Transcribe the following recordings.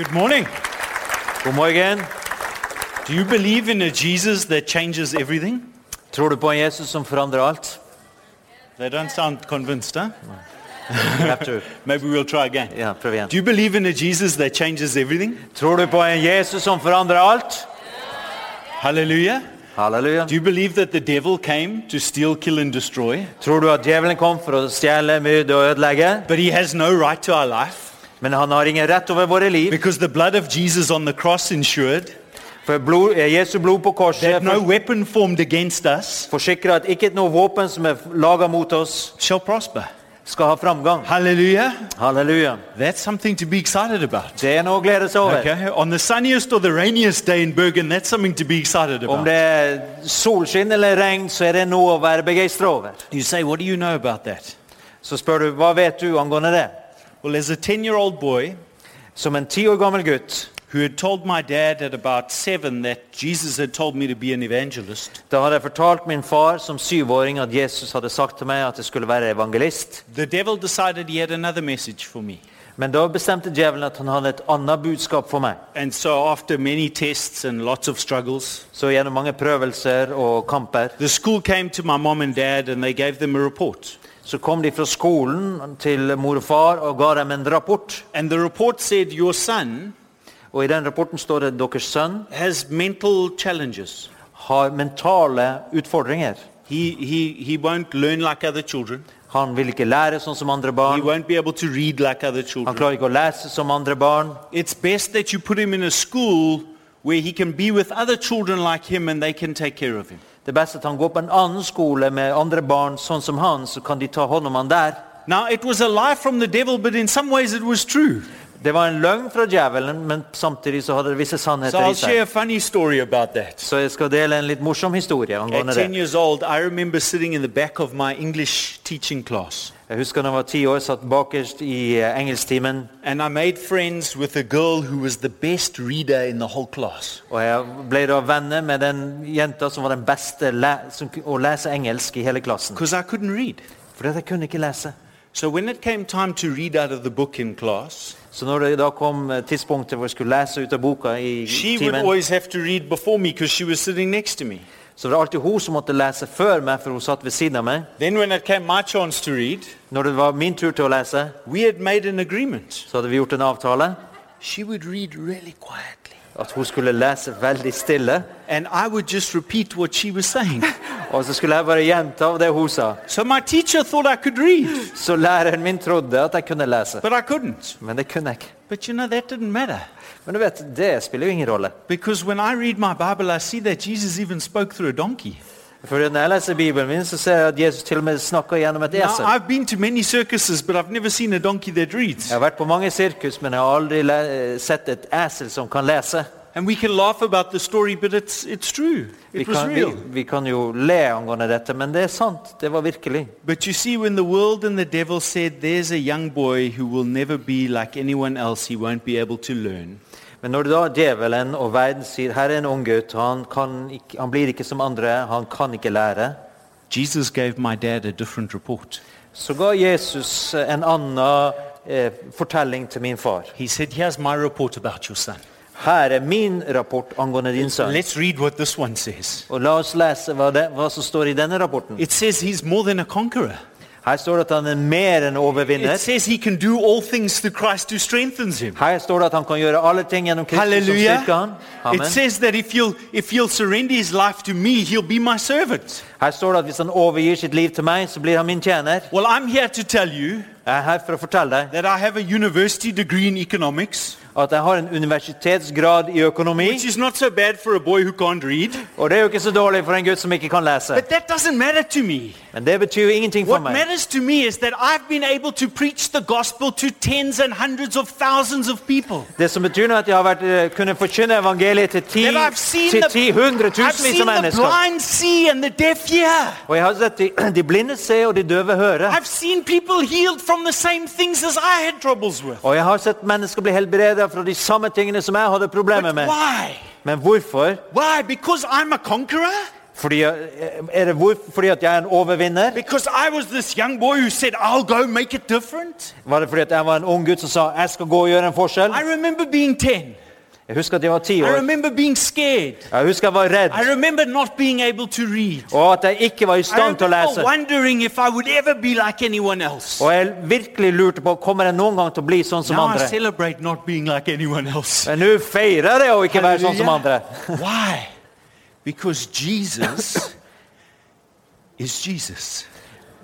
Good morning. God morgen. Do you believe in a Jesus that changes everything? Tror du på en Jesus som forandrer alt? They don't sound convinced, huh? You have to- Maybe we'll try again. Ja, prøv igjen. Do you believe in a Jesus that changes everything? Tror du på en Jesus som forandrer alt? Hallelujah. Halleluja. Do you believe that the devil came to steal, kill, and destroy? Tror du at djevelen kom for å stjele, myrde og ødelegge? But he has no right to our life Men han har ingen rett over våre liv. because the blood of Jesus on the cross ensured For blod, eh, Jesu blod på korset that no weapon formed against us forsikrer at ikke noe våpen som er laget mot oss, shall prosper. skal ha framgang. Hallelujah. Halleluja. That's something to be excited about. Det er noe å glede seg over. Okay, on the sunniest or the rainiest day in Bergen, that's something to be excited Om det er solskinn eller regn, så er det noe å være begeistret over. You say, what do you know about that? Så spør du, hva vet du angående det? Well, as a 10-year-old boy Som en ti år gammel gutt, who had told my dad at about seven that Jesus had told me to be an evangelist, da hadde jeg fortalt min far som syvåring at Jesus hadde sagt til meg at jeg skulle være evangelist. the devil decided he had another message for me. Men da bestemte djevelen at han hadde et annet budskap for meg. And so after many tests and lots of struggles, Så gjennom mange prøvelser og kamper, the school came to my mom and dad and they gave them a report. Så kom de fra skolen til mor og far og ga dem en rapport. And the report said, your son Og i den rapporten står det deres sønn has mental challenges. har mentale utfordringer. He, he, he won't learn like other children. Han vil ikke lære sånn som andre He barn. won't be able to read like other Han children. klarer ikke å lese som andre barn. It's best that you put him in a school where he can be with other children like him and they can take care of him. Det er best at han går på en annen skole med andre barn sånn som han, så kan de ta hånd om han der. Now, it was a lie from the devil, but in some ways it was true. Det var en løgn fra djevelen, men samtidig så hadde det visse sannheter so i seg. Så jeg skal dele en litt morsom historie angående 10 det. years old, I remember sitting in the back of my English teaching class. Jeg husker da jeg var ti år, satt bakerst i eh, engelsktimen, And I made friends with a girl who was the best reader in the whole class. og jeg ble da venner med den jenta som var den beste le som, å lese engelsk i hele klassen. Because I couldn't read. Fordi jeg kunne ikke lese. So when it came time to read out of the book in class, Så når det da kom eh, tidspunktet hvor jeg skulle lese ut av boka i she would always have to read before me because she was sitting next to me. Så var det alltid hun som måtte lese før meg, for hun satt ved siden av meg. Then when it came my chance to read, Når det var min tur til å lese, we had made an agreement. så hadde vi gjort en avtale She would read really quietly. at hun skulle lese veldig stille, And I would just repeat what she was saying. og så skulle jeg bare gjenta det hun sa. so my teacher thought I could read, Så læreren min trodde at jeg kunne lese, but I couldn't. men det kunne jeg ikke. But you know, that didn't matter. Men du vet, det spiller jo ingen rolle. Because when I read my Bible, I see that Jesus even spoke through a donkey. For når jeg leser Bibelen min, så ser jeg at Jesus til og med snakker gjennom et esel. I've been to many circuses, but I've never seen a donkey that reads. Jeg har vært på mange sirkus, men jeg har aldri sett et esel som kan lese. And we can laugh about the story, but it's, it's true. Vi It was kan, vi, real. vi kan jo le angående dette, men det er sant. Det var virkelig. But you see, when the world and the devil said, there's a young boy who will never be like anyone else, he won't be able to learn. Men når da djevelen og verden sier her er en ung gutt, han, kan ikke, han blir ikke som andre, han kan ikke lære, Jesus gave my dad a different report. så ga Jesus en annen eh, fortelling til min far. He said, here's my report about your son. Her er min rapport angående din sønn. Let's read what this one says. Og la oss lese hva, det, hva som står i denne rapporten. It says he's more than a conqueror. Her står det at han er mer enn overvinner. It says he can do all things through Christ who strengthens him. Her står det at han kan gjøre alle ting gjennom Kristus som Hallelujah. styrker han. Amen. It says that if he'll, if he'll surrender his life to me, he'll be my servant. Her står det at hvis han overgir sitt liv til meg, så blir han min tjener. Well, I'm here to tell you Jeg er her for å fortelle deg that I have a university degree in economics, at jeg har en universitetsgrad i økonomi. which is not so bad for a boy who can't read. Og det er jo ikke så dårlig for en gutt som ikke kan lese. But that doesn't matter to me. Men det betyr jo ingenting for What meg. matters to me is that I've been able to preach the gospel to tens and hundreds of thousands of people. Det som betyr nå at jeg har vært, eh, kunnet forkynne evangeliet til ti, hundre tusenvis the, I've seen av the mennesker. blind see and the deaf hear. Og jeg har sett de, de blinde se og de døve høre. I've seen people healed from the same things as I had troubles with. Og jeg har sett mennesker bli helbredet fra de samme tingene som jeg hadde problemer med. Men hvorfor? Why? Because I'm a conqueror? Fordi, eh, er det hvor, fordi at jeg er en overvinner? Because I was this young boy who said, I'll go make it different? Var det fordi at jeg var en ung gutt som sa jeg skal gå og gjøre en forskjell? Jeg husker at jeg var ti I år. remember being scared. Jeg husker jeg var redd, I remember not being able to read. og at jeg ikke var i I stand til å lese. wondering if I would ever be like anyone else. Og jeg virkelig lurte på kommer jeg noen gang til å bli sånn som Now I andre. celebrate not being like anyone else. Men nå feirer jeg å ikke være sånn som andre. Why? Because Jesus is Jesus.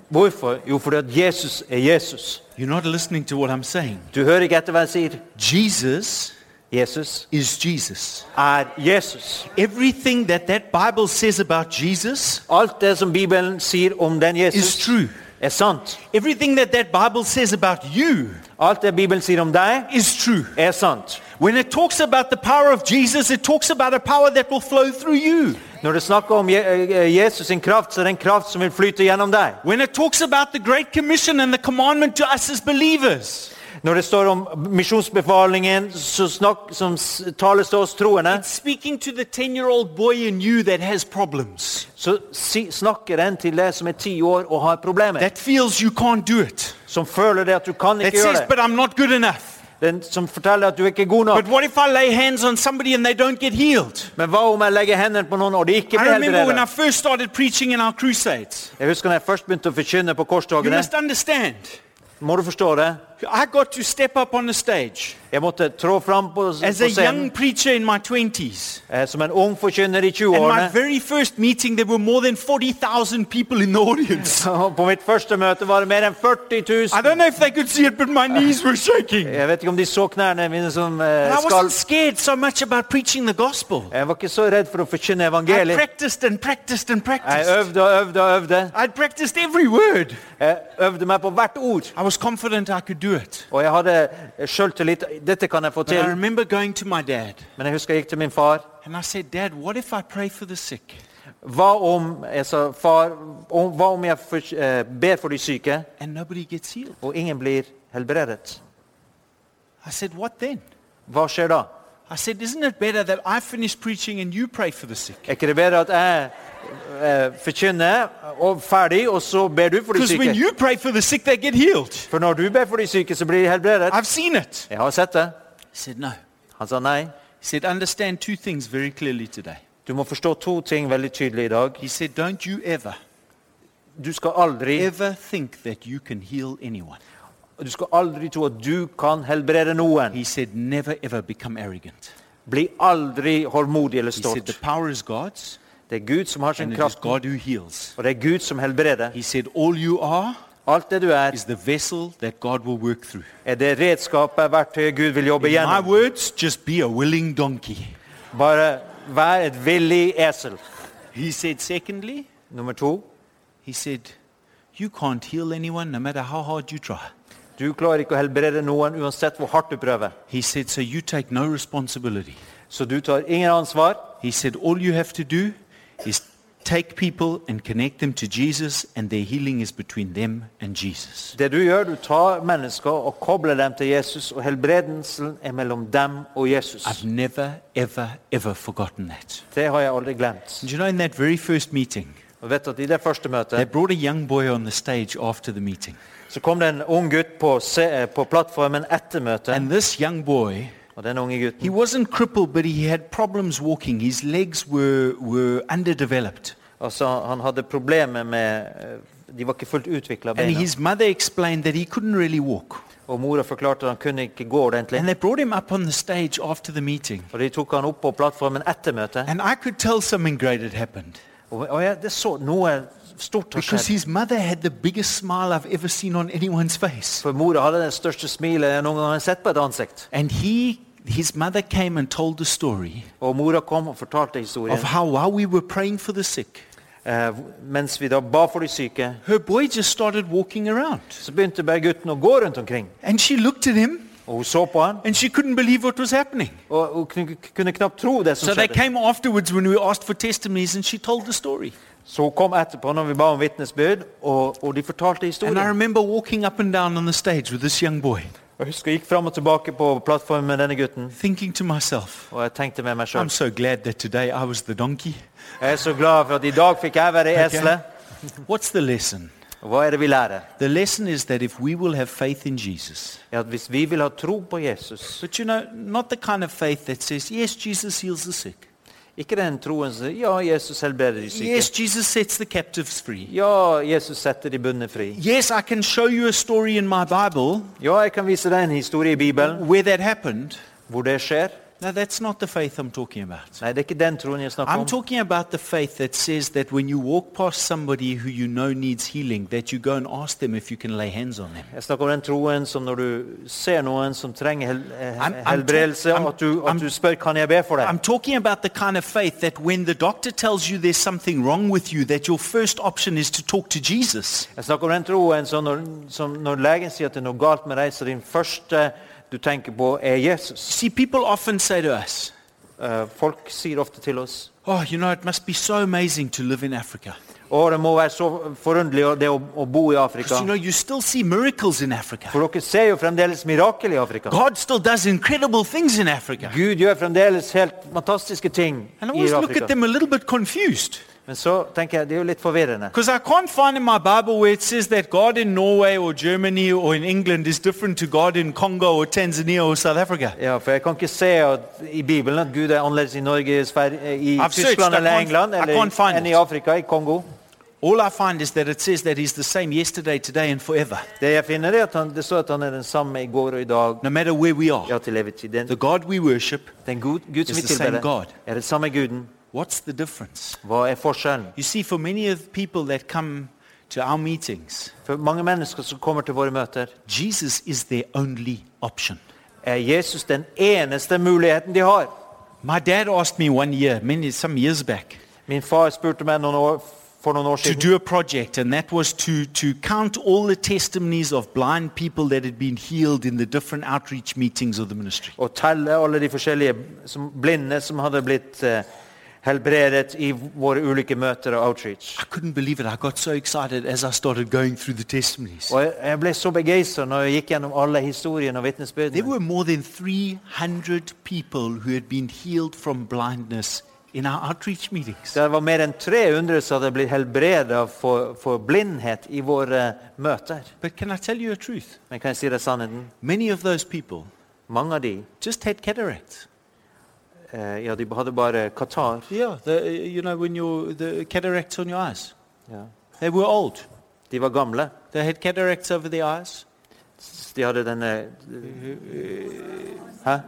Hvorfor? Jo, fordi at Jesus er Jesus. You're not listening to what I'm saying. Du hører ikke etter hva jeg sier. Jesus Jesus is Jesus. er Jesus. Everything that that Bible says about Jesus Alt det som Bibelen sier om den is true. er sant. Everything that that Bible says about you Alt det Bibelen sier om deg, is true. er sant. When it talks about the power of Jesus, it talks about a power that will flow through you. Når det snakker om eh, Jesus sin kraft, så er det en kraft som vil flyte gjennom deg. When it talks about the Great Commission and the commandment to us as believers, Når det står om misjonsbefalingen som, tales til oss troende, så si, snakker den til deg som er ti år og har problemer. Som føler det at du kan ikke gjøre det. But I'm not good enough. Den som forteller at du ikke er god nok. Men hva om jeg legger hendene på noen og de ikke blir helbredet? Jeg husker da jeg først begynte å forkynne på korstogene. Må du forstå det? I got to step up on the stage Jeg måtte trå fram på, as på a young scenen preacher in my 20s. eh, som en ung forkynner i And my 20-årene. very first meeting, there were more than 40,000 people in the audience. Og På mitt første møte var det mer enn 40 000. I don't know if they could see it, but my knees were shaking. Jeg vet ikke om de så knærne mine som eh, And I wasn't scared so much about preaching the gospel. Jeg var ikke så redd for å forkynne I evangeliet. practiced and practiced and Jeg practiced. øvde og øvde og øvde. I'd practiced every word. Jeg øvde meg på hvert ord. I was confident I could do it. Og jeg hadde sjøltillit. Dette kan jeg få But I til. remember going to my dad Men jeg husker jeg gikk til min far. and I said, Dad, what if I pray for the sick Hva om sa, far, om, hva om jeg for, uh, ber for de syke, and nobody gets healed? og ingen blir helbredet? I said, What then? Hva skjer da? I said, Isn't it better that I finish preaching and you pray for the sick? Er ikke det bedre at jeg eh, forkynner og ferdig, og så ber du for de Because when syke? you pray for the sick, they get healed. For når du ber for de syke, så blir de helbredet. I've seen it. Jeg har sett det. He said, No. Han sa nei. He said, Understand two things very clearly today. Du må forstå to ting veldig tydelig i dag. He said, Don't you ever, Du skal aldri, ever think that you can heal anyone. Du skal aldri tro at du kan helbrede noen. He said, Never ever become arrogant. Bli aldri håndmodig eller He said, The stolt. power is God's Det er Gud som har sin and it is kraft, God who heals. og det er Gud som helbreder. He said, All you are Alt det du er, is the vessel that God will work through. er det redskapet, verktøyet Gud vil jobbe In my gjennom. words, just be a willing donkey. Bare vær et villig esel. He said, Secondly, Nummer to, he said, You can't heal anyone no matter how hard you try. Du klarer ikke å helbrede noen uansett hvor hardt du prøver. He said, So you take no responsibility. Så du tar ingen ansvar. He said, All you have to do is take people and connect them to Jesus, and their healing is between them and Jesus. Det du gjør, du tar mennesker og kobler dem til Jesus, og helbredelsen er mellom dem og Jesus. I've never, ever, ever forgotten that. Det har jeg aldri glemt. And you know, in that very first meeting, Og vet at I det første they møtet brought a young boy on the stage after the meeting. så kom det en ung gutt på, se- på plattformen etter møtet. And this young boy, Og denne unge he gutten wasn't crippled, but he had problems walking. His legs were, were underdeveloped. altså, han hadde problemer med eh, De var ikke fullt utvikla, And beina. his mother explained that he couldn't really walk. Og mora forklarte at han kunne ikke gå ordentlig. And they brought him up on the stage after the meeting. Og de tok han opp på plattformen etter møtet. And I could tell something great had happened. Og, og jeg, det så noe stort har Because skjedd. his mother had the biggest smile I've ever seen on anyone's face. For mora hadde det største smilet jeg noen gang har sett på et ansikt. And he, his mother came and told the story Og mora kom og fortalte historien. of how while we were praying for the sick, Eh, mens vi da ba for de syke, her boy just started walking around. så begynte bare gutten å gå rundt omkring. And she looked at him Og hun så på han, and she couldn't believe what was happening. og hun kunne, kunne knapt tro det som So they skjedde. came afterwards when we asked for testimonies and she told the story. Så hun kom etterpå når vi ba om vitnesbyrd, og, og de fortalte And I historien. remember walking up and down on the stage with this young boy. Jeg husker jeg gikk fram og tilbake på plattformen med denne gutten, thinking to myself, og jeg tenkte med meg I'm sjøl so glad that today I was the donkey. Jeg er så glad for at i dag fikk jeg være eselet. What's the lesson? Hva er det vi lærer? The lesson is that if we will have faith in Jesus, Er at Hvis vi vil ha tro på Jesus but you know, not the kind of faith that says, yes, Jesus heals the sick. Ikke den troen som sier ja, Jesus helbreder de syke. Yes, Jesus sets the captives free. Ja, Jesus setter de bundne fri. Yes, I can show you a story in my Bible Ja, jeg kan vise deg en historie i Bibelen where that happened. hvor det skjer. No, that's not the faith I'm talking about. Nei, det er ikke den troen jeg snakker I'm om. talking about the faith that says that when you walk past somebody who you know needs healing, that you go and ask them if you can lay hands on them. Jeg snakker om den troen som når du ser noen som trenger hel eh, I'm- I'm helbredelse, talk- I'm- at du, I'm- at du spør kan jeg be for I'm deg. talking about the kind of faith that when the doctor tells you there's something wrong with you, that your first option is to talk to Jesus. Jeg snakker om den troen som når, som når legen sier at det er noe galt med deg, så din første du tenker på er Jesus. See, people often say to us, Eh, folk sier ofte til oss oh, you know, it must be so amazing to live in Africa. å, det må være så forunderlig å- det å, å bo i Afrika. You know, you still see miracles in Africa. For dere ser jo fremdeles mirakel i Afrika. God still does incredible things in Africa. Gud gjør fremdeles helt fantastiske ting And I i always look at Afrika. them a little bit confused. Men så tenker jeg det er jo litt forvirrende. Because I can't find in my Bible where it says that God in Norway or Germany or in England is different to God in Congo or Tanzania or South Africa. Ja, for jeg kan ikke se at, i Bibelen at Gud er annerledes i Norge, Sverige, i I've searched, Tyskland I eller England I eller can't find enn i. Afrika, i Kongo. All I find is that it says that He's the same yesterday, today, and forever, Det jeg finner er at han, det står at han er den samme i går og i dag, no matter where we are. ja til evig tid. Den, The God we worship, den Gud, Gud som is vi the same God. er det samme Guden. What's the difference? Hva er forskjellen? You see, for many of the people that come to our meetings, For mange mennesker som kommer til våre møter, Jesus is their only option. er Jesus den eneste muligheten de har. My dad asked me one year, many some years back, Min far spurte meg noen år, for noen år to siden do a project, and that was to, to count all the testimonies of blind people that had been healed in the different outreach meetings of the ministry. å telle alle de forskjellige som, blinde som hadde blitt eh, helbredet i våre ulike møter og outreach. I couldn't believe it. I got so excited as I started going through the testimonies. Og jeg, jeg ble så begeistret når jeg gikk gjennom alle historiene og There vitnesbyrdene. were more than 300 people who had been healed from blindness in our outreach meetings. Det var mer enn 300 som hadde blitt helbredet for, for blindhet i våre møter. But can I tell you a truth? Men kan jeg si deg sannheten? Many of those people Mange av de, just had cataracts. Eh, ja, de hadde bare katar. Yeah, the, you know, when you, the cataracts on your eyes. Yeah. They were old. De var gamle. They had cataracts over the eyes. De hadde denne Hæ?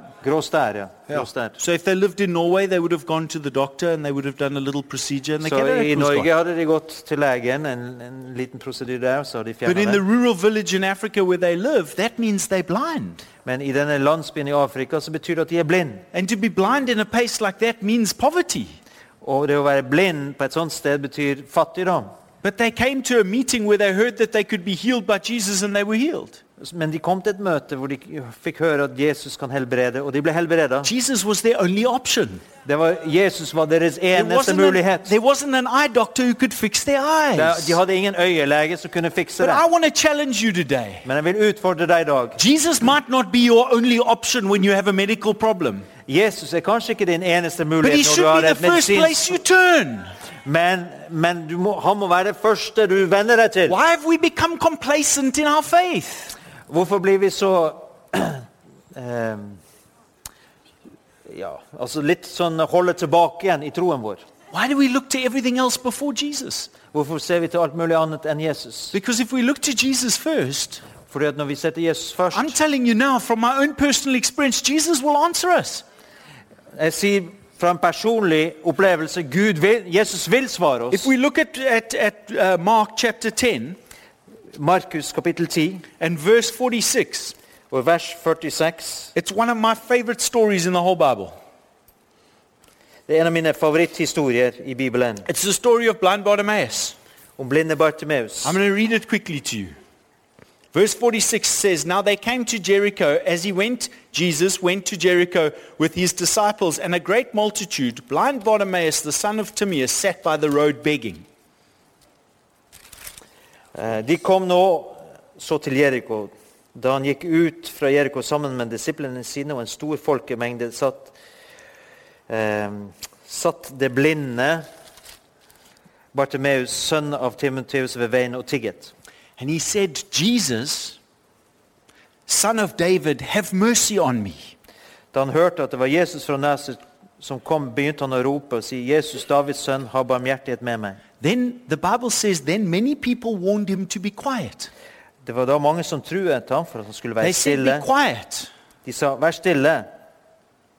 Ja. Grå stær. So if they lived in Norway, they would have gone to the doctor and they would have done a little procedure and the Så i cataract was Norge hadde de gått til legen, en, en liten prosedyre der, så de But in fjernet the rural village in Africa where they live, that means they're blind. Men i denne landsbyen i Afrika så betyr det at de er blind. And to be blind in a place like that means poverty. Og det å være blind på et sånt sted betyr fattigdom. But they came to a meeting where they heard that they could be healed by Jesus and they were healed. Men de kom til et møte hvor de fikk høre at Jesus kan helbrede, og de ble helbreda. Jesus was their only option. Det var, Jesus var deres eneste mulighet. there wasn't an eye doctor who could fix their De, eyes. de hadde ingen øyelege som kunne fikse But det. I want to challenge you today. Men jeg vil utfordre deg i dag. Jesus might not be your only option when you have a medical problem. Jesus er kanskje ikke din eneste mulighet når du should har be the et first place medisinsk you turn. Men, men du må, han må være det første du venner deg til. Why have we become complacent in our faith? Hvorfor blir vi så eh, Ja, altså litt sånn holde tilbake igjen i troen vår. Why do we look to everything else before Jesus? Hvorfor ser vi til alt mulig annet enn Jesus? Because if we look to Jesus first, Fordi at når vi setter Jesus først I'm telling you now from my own personal experience, Jesus will answer us. Jeg sier fra en personlig opplevelse Gud vil, Jesus vil svare oss. If we look at, at, at uh, Mark chapter 10 Markus kapittel 10 and verse 46, og vers 46 it's one of my favorite stories in the whole Bible. Det er en av mine favoritthistorier i Bibelen It's the story of blind Bartimaeus. om blinde Bartimeus. I'm going to read it quickly to you. Verse 46 says, Now they came to Jericho. As he went, Jesus went to Jericho with his disciples, and a great multitude. Blind Bartimaeus, the son of Timaeus, sat by the road begging. Eh, De kom nå så til Jeriko. Da han gikk ut fra Jeriko sammen med disiplene sine og en stor folkemengde, satt, eh, satt det blinde Bartimeus, sønn av Timoteus, ved veien og tigget. And he said, Jesus, son of David, have mercy on me. Da han hørte at det var Jesus fra Naset som kom, begynte han å rope og si, 'Jesus, Davids sønn, ha barmhjertighet med meg.' Then the Bible says, then many people warned him to be quiet. Det var da mange som truet ham for at han skulle They være said, be stille. quiet. De sa, 'Vær stille',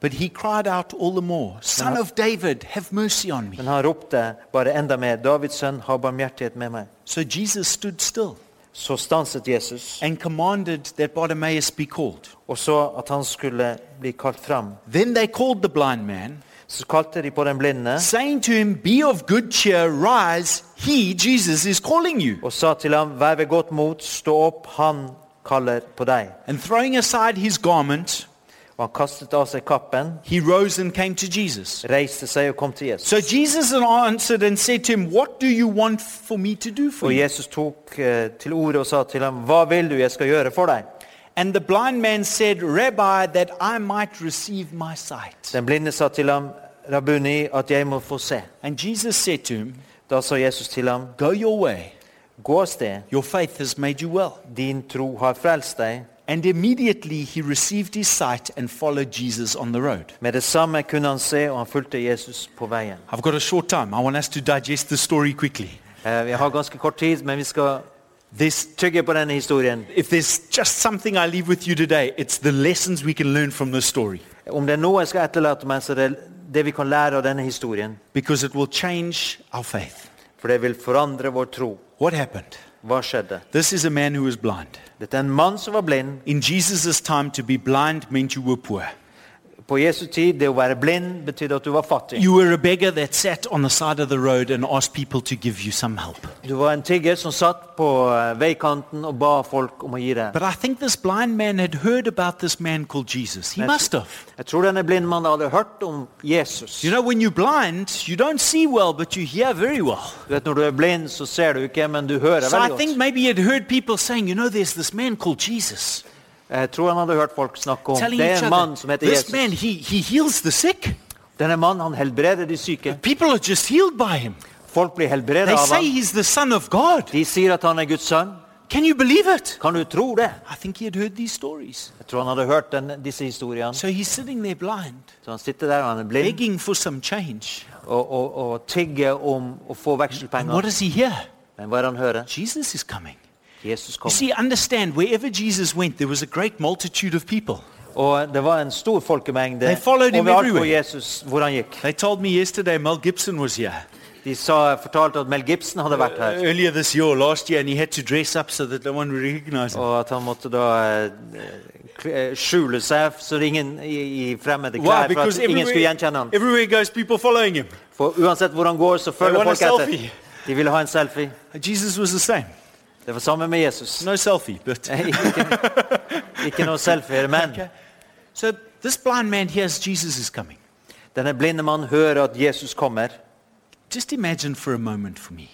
But he cried out all the more, Son of David, have mercy on me. men han ropte bare enda mer, 'Davids sønn, ha barmhjertighet med meg.' So Jesus stood still Så stanset Jesus and commanded that Bartimaeus be called. og så at han skulle bli kalt fram. Then they called the blind man, Så kalte de på den blinde saying to him, Be of good cheer, rise, he, Jesus, is calling you. og sa til ham, 'Vær ved godt mot, stå opp, han kaller på deg.' And throwing aside his garment, Og han kastet av seg kappen, he rose and came to Jesus. reiste seg og kom til Jesus. So Jesus answered and said to him, What do you want for me to do for Og you? Jesus tok eh, til ordet og sa til ham, 'Hva vil du jeg skal gjøre for deg?' And the blind man said, Rabbi, that I might receive my sight. Den blinde sa til ham, 'Rabbuni, at jeg må få se.' And Jesus said to him, Da sa Jesus til ham, Go your way. 'Gå sted, Your faith has made you well. din tro har frelst deg.' And immediately he received his sight and followed Jesus on the road. Med det samme kunne han se, og han fulgte Jesus på veien. I've got a short time. I want us to digest the story quickly. Eh, Vi har ganske kort tid, men vi skal There's, tygge på denne historien. if there's just something I leave with you today, it's the lessons we can learn from this story Om det er noe jeg skal etterlate meg, så er det det vi kan lære av denne historien. because it will change our faith. For det vil forandre vår tro. What happened? Hva skjedde? This is a man who was blind. Dette er en mann som var blind. In Jesus' time, to be blind meant you were poor. På Jesu tid, det å være blind betydde at du var fattig. You were a beggar that sat on the side of the road and asked people to give you some help. Du var en tigger som satt på eh, veikanten og ba folk om å gi deg. But I think this blind man had heard about this man called Jesus. He must have. Jeg tror denne blinde mannen hadde hørt om Jesus. You know, when you're blind, you don't see well, but you hear very well. Du vet, Når du er blind, så ser du ikke, men du hører So I veldig think godt. maybe he had heard people saying, you know, there's this man called Jesus. Jeg tror han hadde hørt folk snakke om det er en mann som heter Jesus. man, he, he heals the sick. Denne mannen han helbreder de syke. People are just healed by him. Folk blir helbredet av say ham. he's the son of God. De sier at han er Guds sønn. Can you believe it? Kan du tro det? I think he had heard these stories. Jeg tror han hadde hørt den, disse historiene. So he's sitting there blind, Så han sitter der, og han er blind, begging for some change. og, og, og tigger om å få And what vekselpenger. does he hear? Men hva er det han hører? Jesus is coming. Jesus You see, understand, wherever Jesus went, there was a great multitude of people. Og det var en stor folkemengde They followed him overalt hvor everywhere. Jesus hvor han gikk. They told me yesterday Mel Gibson was here. De sa, fortalte at Mel Gibson hadde vært her, Earlier this year, last year, and he had to dress up so that no one would recognize him. og at han måtte da eh, kl- eh, skjule seg så ingen i, i fremmede Why? klær for Because at ingen skulle everywhere, gjenkjenne han. everywhere he goes, people following him. For uansett hvor han går, så følger want a folk selfie. etter. De ville ha en selfie. Jesus was the same. Det var samme med Jesus. No selfie, but. ikke, ikke noe selfie, men Okay. So this blind man hears Jesus is coming. denne blinde mannen hører at Jesus kommer. Just imagine for a moment for me.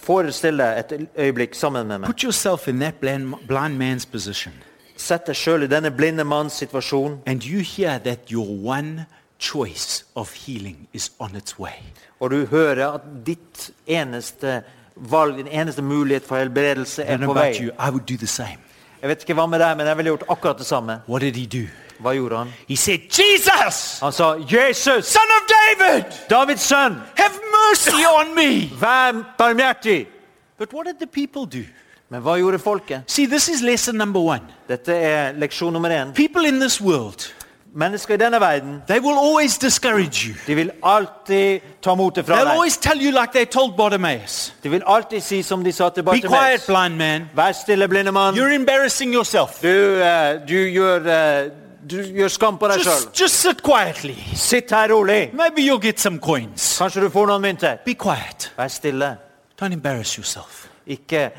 Forestill deg et øyeblikk sammen med meg. Put yourself in that blind, blind man's position. Sett deg sjøl i denne blinde manns situasjon, And you hear that your one choice of healing is on its way. og du hører at ditt eneste valg, din eneste mulighet for helbredelse er på about vei. you, I would do the same. Jeg vet ikke hva med deg, men jeg ville gjort akkurat det samme. What did he do? Hva gjorde han? He said, Jesus, Han sa, 'Jesus, son of David, Davids sønn, have mercy on me. vær barmhjertig!' But what did the people do? Men hva gjorde folket? See, this is lesson number one. Dette er leksjon nummer én. People in this world, Mennesker i denne verden they will always discourage you. de vil alltid ta motet fra They'll deg. always tell you like they told Bartimaeus. De vil alltid si som de sa til Be quiet, Bartimeus. blind man. Vær stille, blinde mann. You're embarrassing yourself. Du, eh, du, gjør, eh, du gjør skam på deg sjøl. Just, just sit quietly. Sitt her rolig. Maybe you'll get some coins. Kanskje du får noen mynter. Be quiet. Vær stille. Don't embarrass yourself. Ikke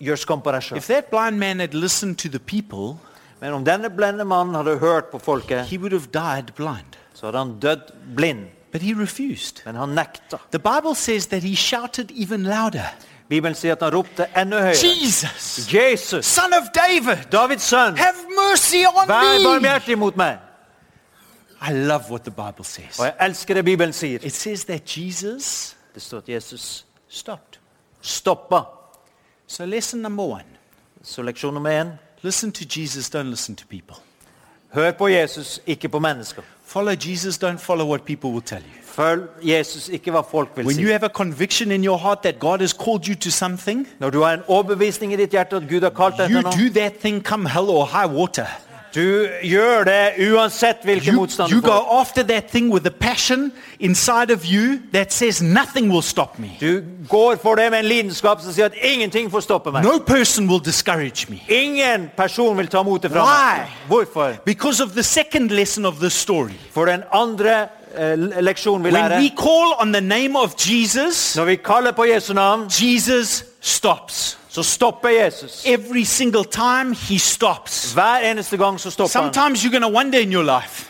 gjør skam på deg sjøl. If that blind man had listened to the people, Men om denne blinde mannen hadde hørt på folket, he would have died blind. så hadde han dødd blind. But he refused. Men han nekta. The Bible says that he shouted even louder. Bibelen sier at han ropte enda høyere. Jesus, Jesus, son of David, Davids sønn, have mercy on vær barmhjertig mot meg. I love what the Bible says. Og jeg elsker det Bibelen sier. It says that Jesus Det står at Jesus stopped. stoppa. So, lesson number one Så leksjon nummer én. Listen to Jesus, don't listen to people. Hør på Jesus, ikke på mennesker. Follow Jesus, don't follow what people will tell you. Følg Jesus, ikke hva folk vil When si. you have a conviction in your heart that God has called you to something, Når du har en overbevisning i ditt hjerte at Gud har kalt deg you til noe, do that thing come hell or high water. Du gjør det uansett hvilken You, motstand you får. go after that thing with a passion inside of you that says nothing will stop me. Du går for det med en lidenskap som sier at ingenting får stoppe meg. No person will discourage me. Ingen person vil ta motet fra Why? meg. Hvorfor? Because of the second lesson of this story. For den andre eh, leksjonen vi When we call on the name of Jesus, når vi kaller på Jesu navn, Jesus stops. Så stopper Jesus. Every single time he stops. Hver eneste gang så stopper. Sometimes you're going to wonder in your life.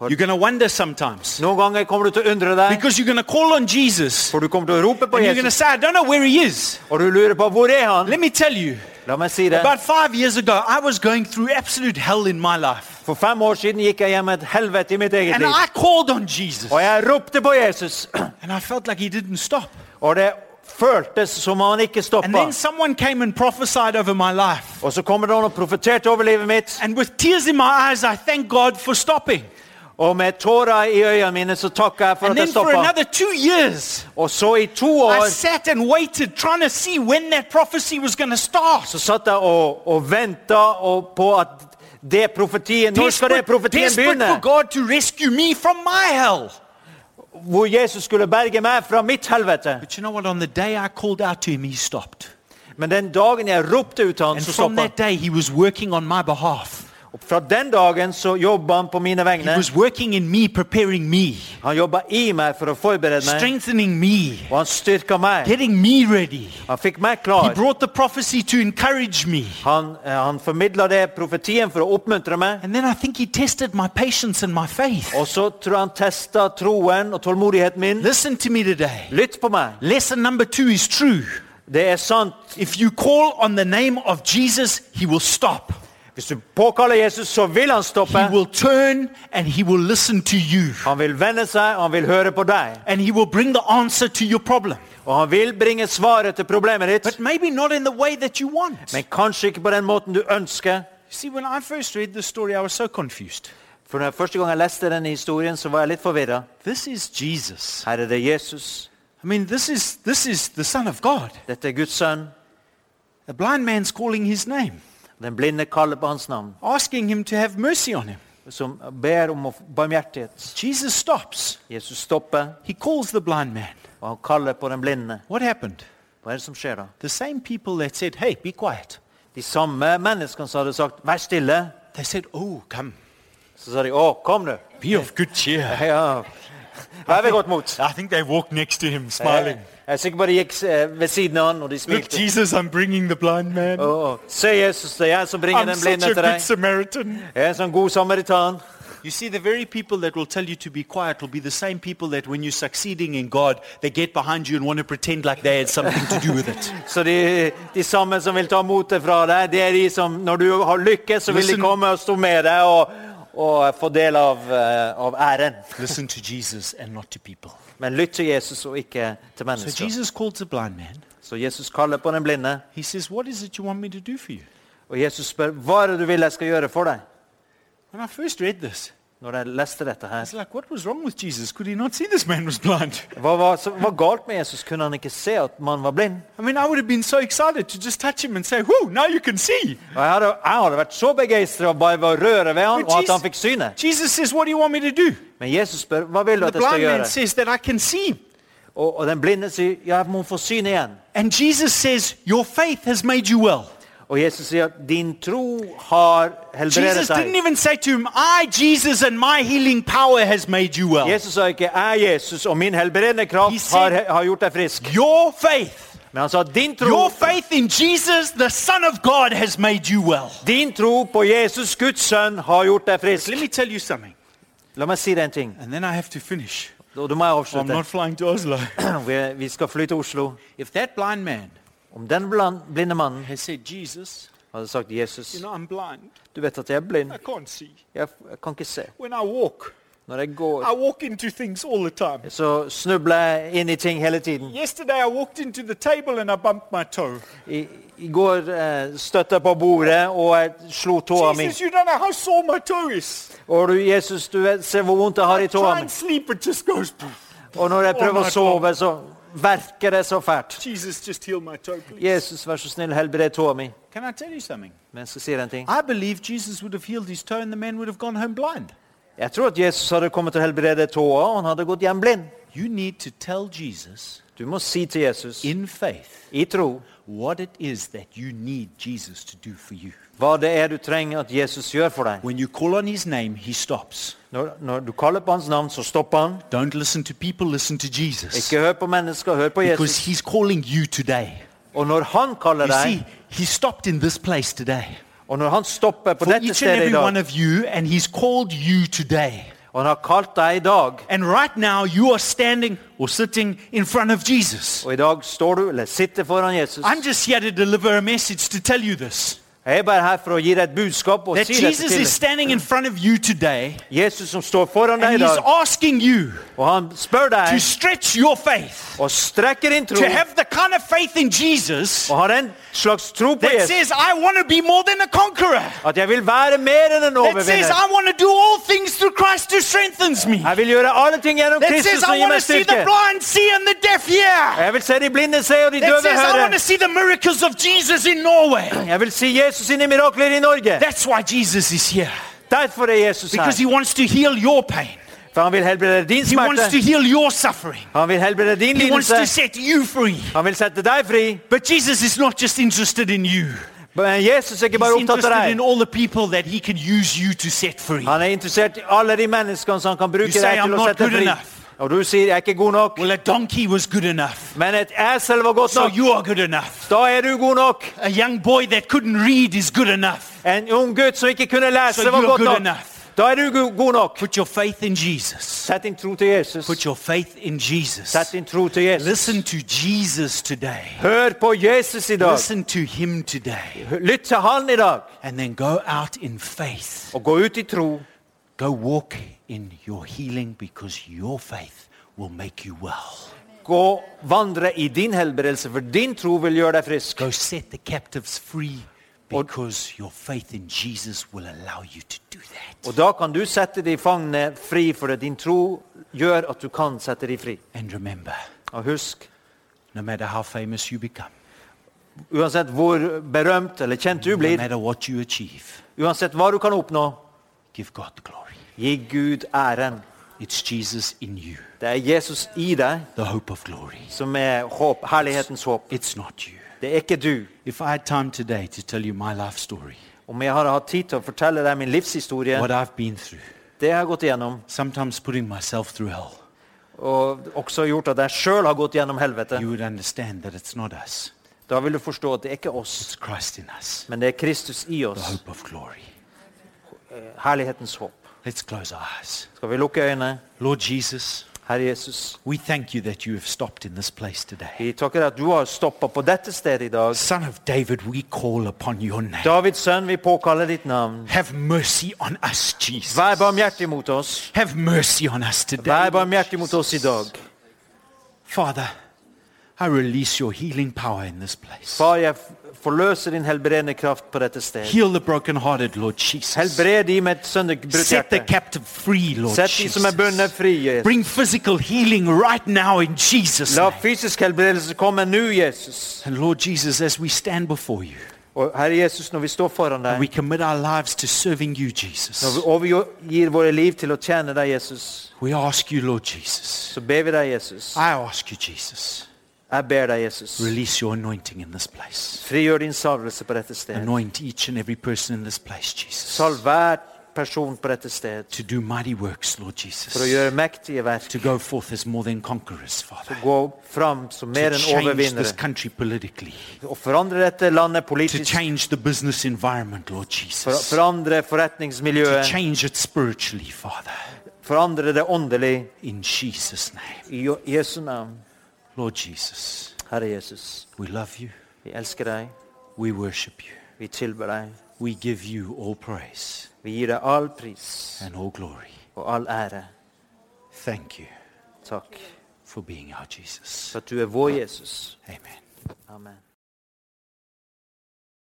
You're going to wonder sometimes. Noen ganger kommer du til å undre deg, Because you're going to call on Jesus. for du kommer til å rope på And you're going to say, I don't know where he is. og du lurer på hvor er han? Let me tell you. La meg si det. About five years ago, I was going through absolute hell in my life. For fem år siden gikk jeg hjem et helvete i mitt eget And liv. I called on Jesus. Og jeg ropte på Jesus, And I felt like he didn't stop. og det føltes som han ikke And stoppa. then someone came and prophesied over my life. Og så kommer det noen og profeterte over livet mitt, And with tears in my eyes, I thank God for stopping. og med tårer i øynene mine så takker jeg for And at jeg then for stoppa. another two years, Og så i to år sat and waited, trying to see when that prophecy was going to start. så satt jeg og, og venta og på at det profetien Når skal det Desperate, profetien desperate for? God to rescue me from my hell. hvor Jesus skulle berge meg fra mitt helvete. You know him, Men den dagen jeg ropte ut til ham, så stoppet han. That day, he was working on my behalf. Og fra den dagen så jobba han på mine He vegne. was working in me, preparing me, Han jobba i meg for å forberede meg, strengthening me, og han styrka meg. getting me ready. Han fikk meg He klar. brought the prophecy to encourage me. Han, eh, han formidla det profetien for å oppmuntre meg. And then I think he tested my patience and my faith. Og så tror han testa troen og tålmodigheten min. Listen to me today. Lytt på meg. Lesson number two is true. Det er sant. If you call on the name of Jesus, he will stop. Hvis du påkaller Jesus, så vil han stoppe. He will turn and he will listen to you. Han vil vende seg, og han vil høre på deg. And he will bring the answer to your problem. Og han vil bringe svaret til problemet ditt, But maybe not in the way that you want. men kanskje ikke på den måten du ønsker. You see, when I first read the story, I was so confused. For når første gang jeg leste denne historien, så var jeg litt forvirra. This is Jesus. Her er det Jesus. I mean, this is, this is the Son of God. Dette er Guds sønn. A blind man's calling his name, Den blinde kaller på hans navn, asking him to have mercy on him. som ber om barmhjertighet. Jesus stops. Jesus stopper, He calls the blind man. og han kaller på den blinde. What happened? Hva er det som skjer da? The same people that said, hey, be quiet. De samme menneskene som hadde sagt 'vær stille', They said, oh, come. så sa de 'å, kom du'. Be of good cheer. Ja. Vær ved godt mot. I think they walked next to him, smiling. Sikker på de gikk ved siden av han, og de Look. Jesus, I'm bringing the blind man. Å, se Jesus, det er jeg som bringer I'm den such blinde a til good deg. Samaritan. Jeg er en sånn god samaritan. You see, the very people that will tell you to be quiet will be the same people that when you're succeeding in God, they get behind you and want to pretend like they had something to do with it. Så de, de samme som vil ta motet fra deg, det er de som når du har lykkes, så vil de Listen. komme og stå med deg og, og få del av, eh, av æren. Listen to Jesus and not to people. Men lytt til Jesus og ikke til So mennesker. Jesus the blind man. Så Jesus kaller på den blinde, He says, what is it you want me to do for you? og Jesus spør hva er det du vil jeg skal gjøre for deg. When I first read this, Når jeg leste dette I her, like, what was wrong with Jesus? Could he not see this man was blind? hva var, galt med Jesus? Kunne han ikke se at mannen var blind? I mean, I would have been so excited to just touch him and say, whoo, now you can see. Jeg hadde, jeg hadde vært så begeistra bare ved å røre ved han, og at Jesus- han fikk syne. Jesus says, what do you want me to do? Men Jesus spør hva vil du The at jeg skal blind man gjøre? says that I can see. Og, og den blinde sier jeg må få syn igjen. And Jesus says, your faith has made you well. Og Jesus sier at din tro har helbredet Jesus didn't even say to him, I, Jesus, and my healing power has made you well. Jesus sa ikke 'jeg Jesus og min helbredende He kraft said- har, har gjort deg frisk'. Your faith, Men han sa din tro, your faith in Jesus, the Son of God, has made you well. din tro på Jesus, Guds sønn, har gjort deg frisk. Let me tell you something, La meg si deg en ting, and then I have to finish. Og da må jeg I'm avslutte. not flying to Oslo. Vi- Vi skal fly til Oslo. If that blind man om den blinde mannen hadde sagt Jesus, du vet at jeg er blind. Jeg, kan ikke se. Når jeg går, så snubler jeg inn i ting hele tiden. I, i går eh, uh, støtta jeg på bordet, og jeg slo tåa mi. Og du, Jesus, du vet, ser hvor vondt jeg har i tåa mi. Og når jeg prøver å sove, så verker det så fælt. Jesus, just heal my toe, please. Jesus, vær så snill, helbred tåa mi. Can I tell you something? Men så sier jeg en ting. I believe Jesus would have healed his toe and the man would have gone home blind. Jeg tror at Jesus hadde kommet til å helbrede tåa, og han hadde gått hjem blind. You need to tell Jesus Du må si til Jesus, in faith i tro, what it is that you need Jesus to do for you. hva det er du trenger at Jesus gjør for deg. When you call on his name, he stops. Når, når du kaller på hans navn, så stopper han. Don't listen to people, listen to Jesus. Ikke hør på mennesker, hør på Because he's calling you today. Og når han kaller You see, he stopped in this place today. og når han stopper på For dette each and every one of you, and he's called you today. Og han har kalt deg i dag, And right now, you are standing or sitting in front of Jesus. og i dag står du, eller sitter foran Jesus. I'm just here to deliver a message to tell you this. Jeg er bare her for å gi deg et budskap og That si dette Jesus til is deg. standing in front of you today, Jesus som står foran deg and i he's dag, asking you og han spør to deg stretch your faith, og strekker din tro, to have the kind of faith in Jesus og har en slags tro på that Jesus, says, I want to be more than a conqueror. at jeg vil være mer enn en That says, overvinner. I want to do all things through Christ who strengthens me. Jeg vil gjøre alle ting gjennom That Kristus says, som I gir want meg to see the styrke. blind see and the deaf hear. Jeg vil se de blinde se og de That døve says, I want høre. to see the miracles of Jesus in Norway. Jeg vil si Jesus sine mirakler i Norge. That's why Jesus is here. Derfor er Jesus Because he wants to heal your pain. For han vil helbrede din He wants to heal your suffering. Han vil helbrede din He wants to set you free. Han vil sette deg fri. But Jesus is not just interested in you. Men Jesus er ikke bare opptatt interested av in deg. all the people that he can use you to set free. Han er interessert i alle de menneskene som han kan You bruke say, deg "I'm til å not sette good fri. Enough." Og du sier jeg er ikke god nok. Well, a donkey was good enough. Men et esel var godt So nok. you are good enough. Da er du god nok. A young boy that couldn't read is good enough. En ung gutt som ikke kunne So lese, so var godt nok. enough. Da er du god nok. Put your faith in Jesus. Sett din tro til Jesus. Put your faith in Jesus. Sett din tro til Jesus. Listen to Jesus today. Hør på Jesus i dag. Listen to him today. Lytt til han i dag. And then go out in faith. Og gå ut i tro. Go walk in your healing because your faith will make you well. Gå vandre i din helbredelse, for din tro vil gjøre deg frisk. Go set the captives free because your faith in Jesus will allow you to do that. Og da kan du sette de fangne fri, for din tro gjør at du kan sette de fri. And remember, Og husk, no matter how famous you become, uansett hvor berømt eller kjent du no blir, matter what you achieve, uansett hva du kan oppnå, give God the glory. Gi Gud æren. It's Jesus in you, Det er Jesus i deg the hope of glory. som er håp, herlighetens håp. It's not you. Det er ikke du. If I had time today to tell you my life story, Om jeg hadde hatt tid til å fortelle deg min livshistorie, what I've been through, det jeg har gått igjennom, sometimes putting myself through hell, og også gjort at jeg sjøl har gått gjennom helvete, you would understand that it's not us, da vil du forstå at det er ikke oss, it's Christ in us, men det er Kristus i the oss. hope of glory. Herlighetens håp. Let's close our eyes. Skal vi lukke øynene? Lord Jesus, Herre Jesus, we thank you that you have stopped in this place today. vi takker at du har stoppa på dette stedet i dag. Son of David, we call upon your name. Davids sønn, vi påkaller ditt navn. Have mercy on us, Jesus. Vær barmhjertig mot oss. Have mercy on us today. Vær barmhjertig mot oss i dag. Father, I release your healing power in this place. Far, jeg forløser din helbredende kraft på dette stedet. Heal the brokenhearted, Lord Jesus. Helbred de med et sønderbrutt Set the hjerte. captive free, Lord Sett de som er bundet Jesus. fri. Jesus. Bring physical healing right now in Jesus' La name. fysisk helbredelse komme nå, Jesus. And Lord Jesus, as we stand before you, Og Herre Jesus, når vi står foran we commit our lives to serving you, Jesus. når vi overgir våre liv til å tjene deg, Jesus, We ask you, Lord Jesus. så ber vi deg, Jesus. I ask you, Jesus. Jeg ber deg, Jesus. Release your anointing in this place. Frigjør din salvelse på dette stedet. Anoint each and every person in this place, Jesus. Salv hver person på dette stedet To do mighty works, Lord for å Jesus. gjøre mektige verk. To go forth as more than conquerors, Father. Gå fram som mer To enn change this overvinnere. country politically. Og forandre dette landet To politisk. change the business environment, Lord For, Jesus. forandre To forretningsmiljøet. change it spiritually, Father. Forandre det åndelig in Jesus' name. i Jo- Jesu navn. Lord Jesus, Herre Jesus, we love you. vi elsker deg. We worship you. Vi tilber deg. We give you all praise Vi gir deg all pris and all glory. og all ære. Thank you Takk for being our Jesus. for at du er vår Jesus. Amen. Amen.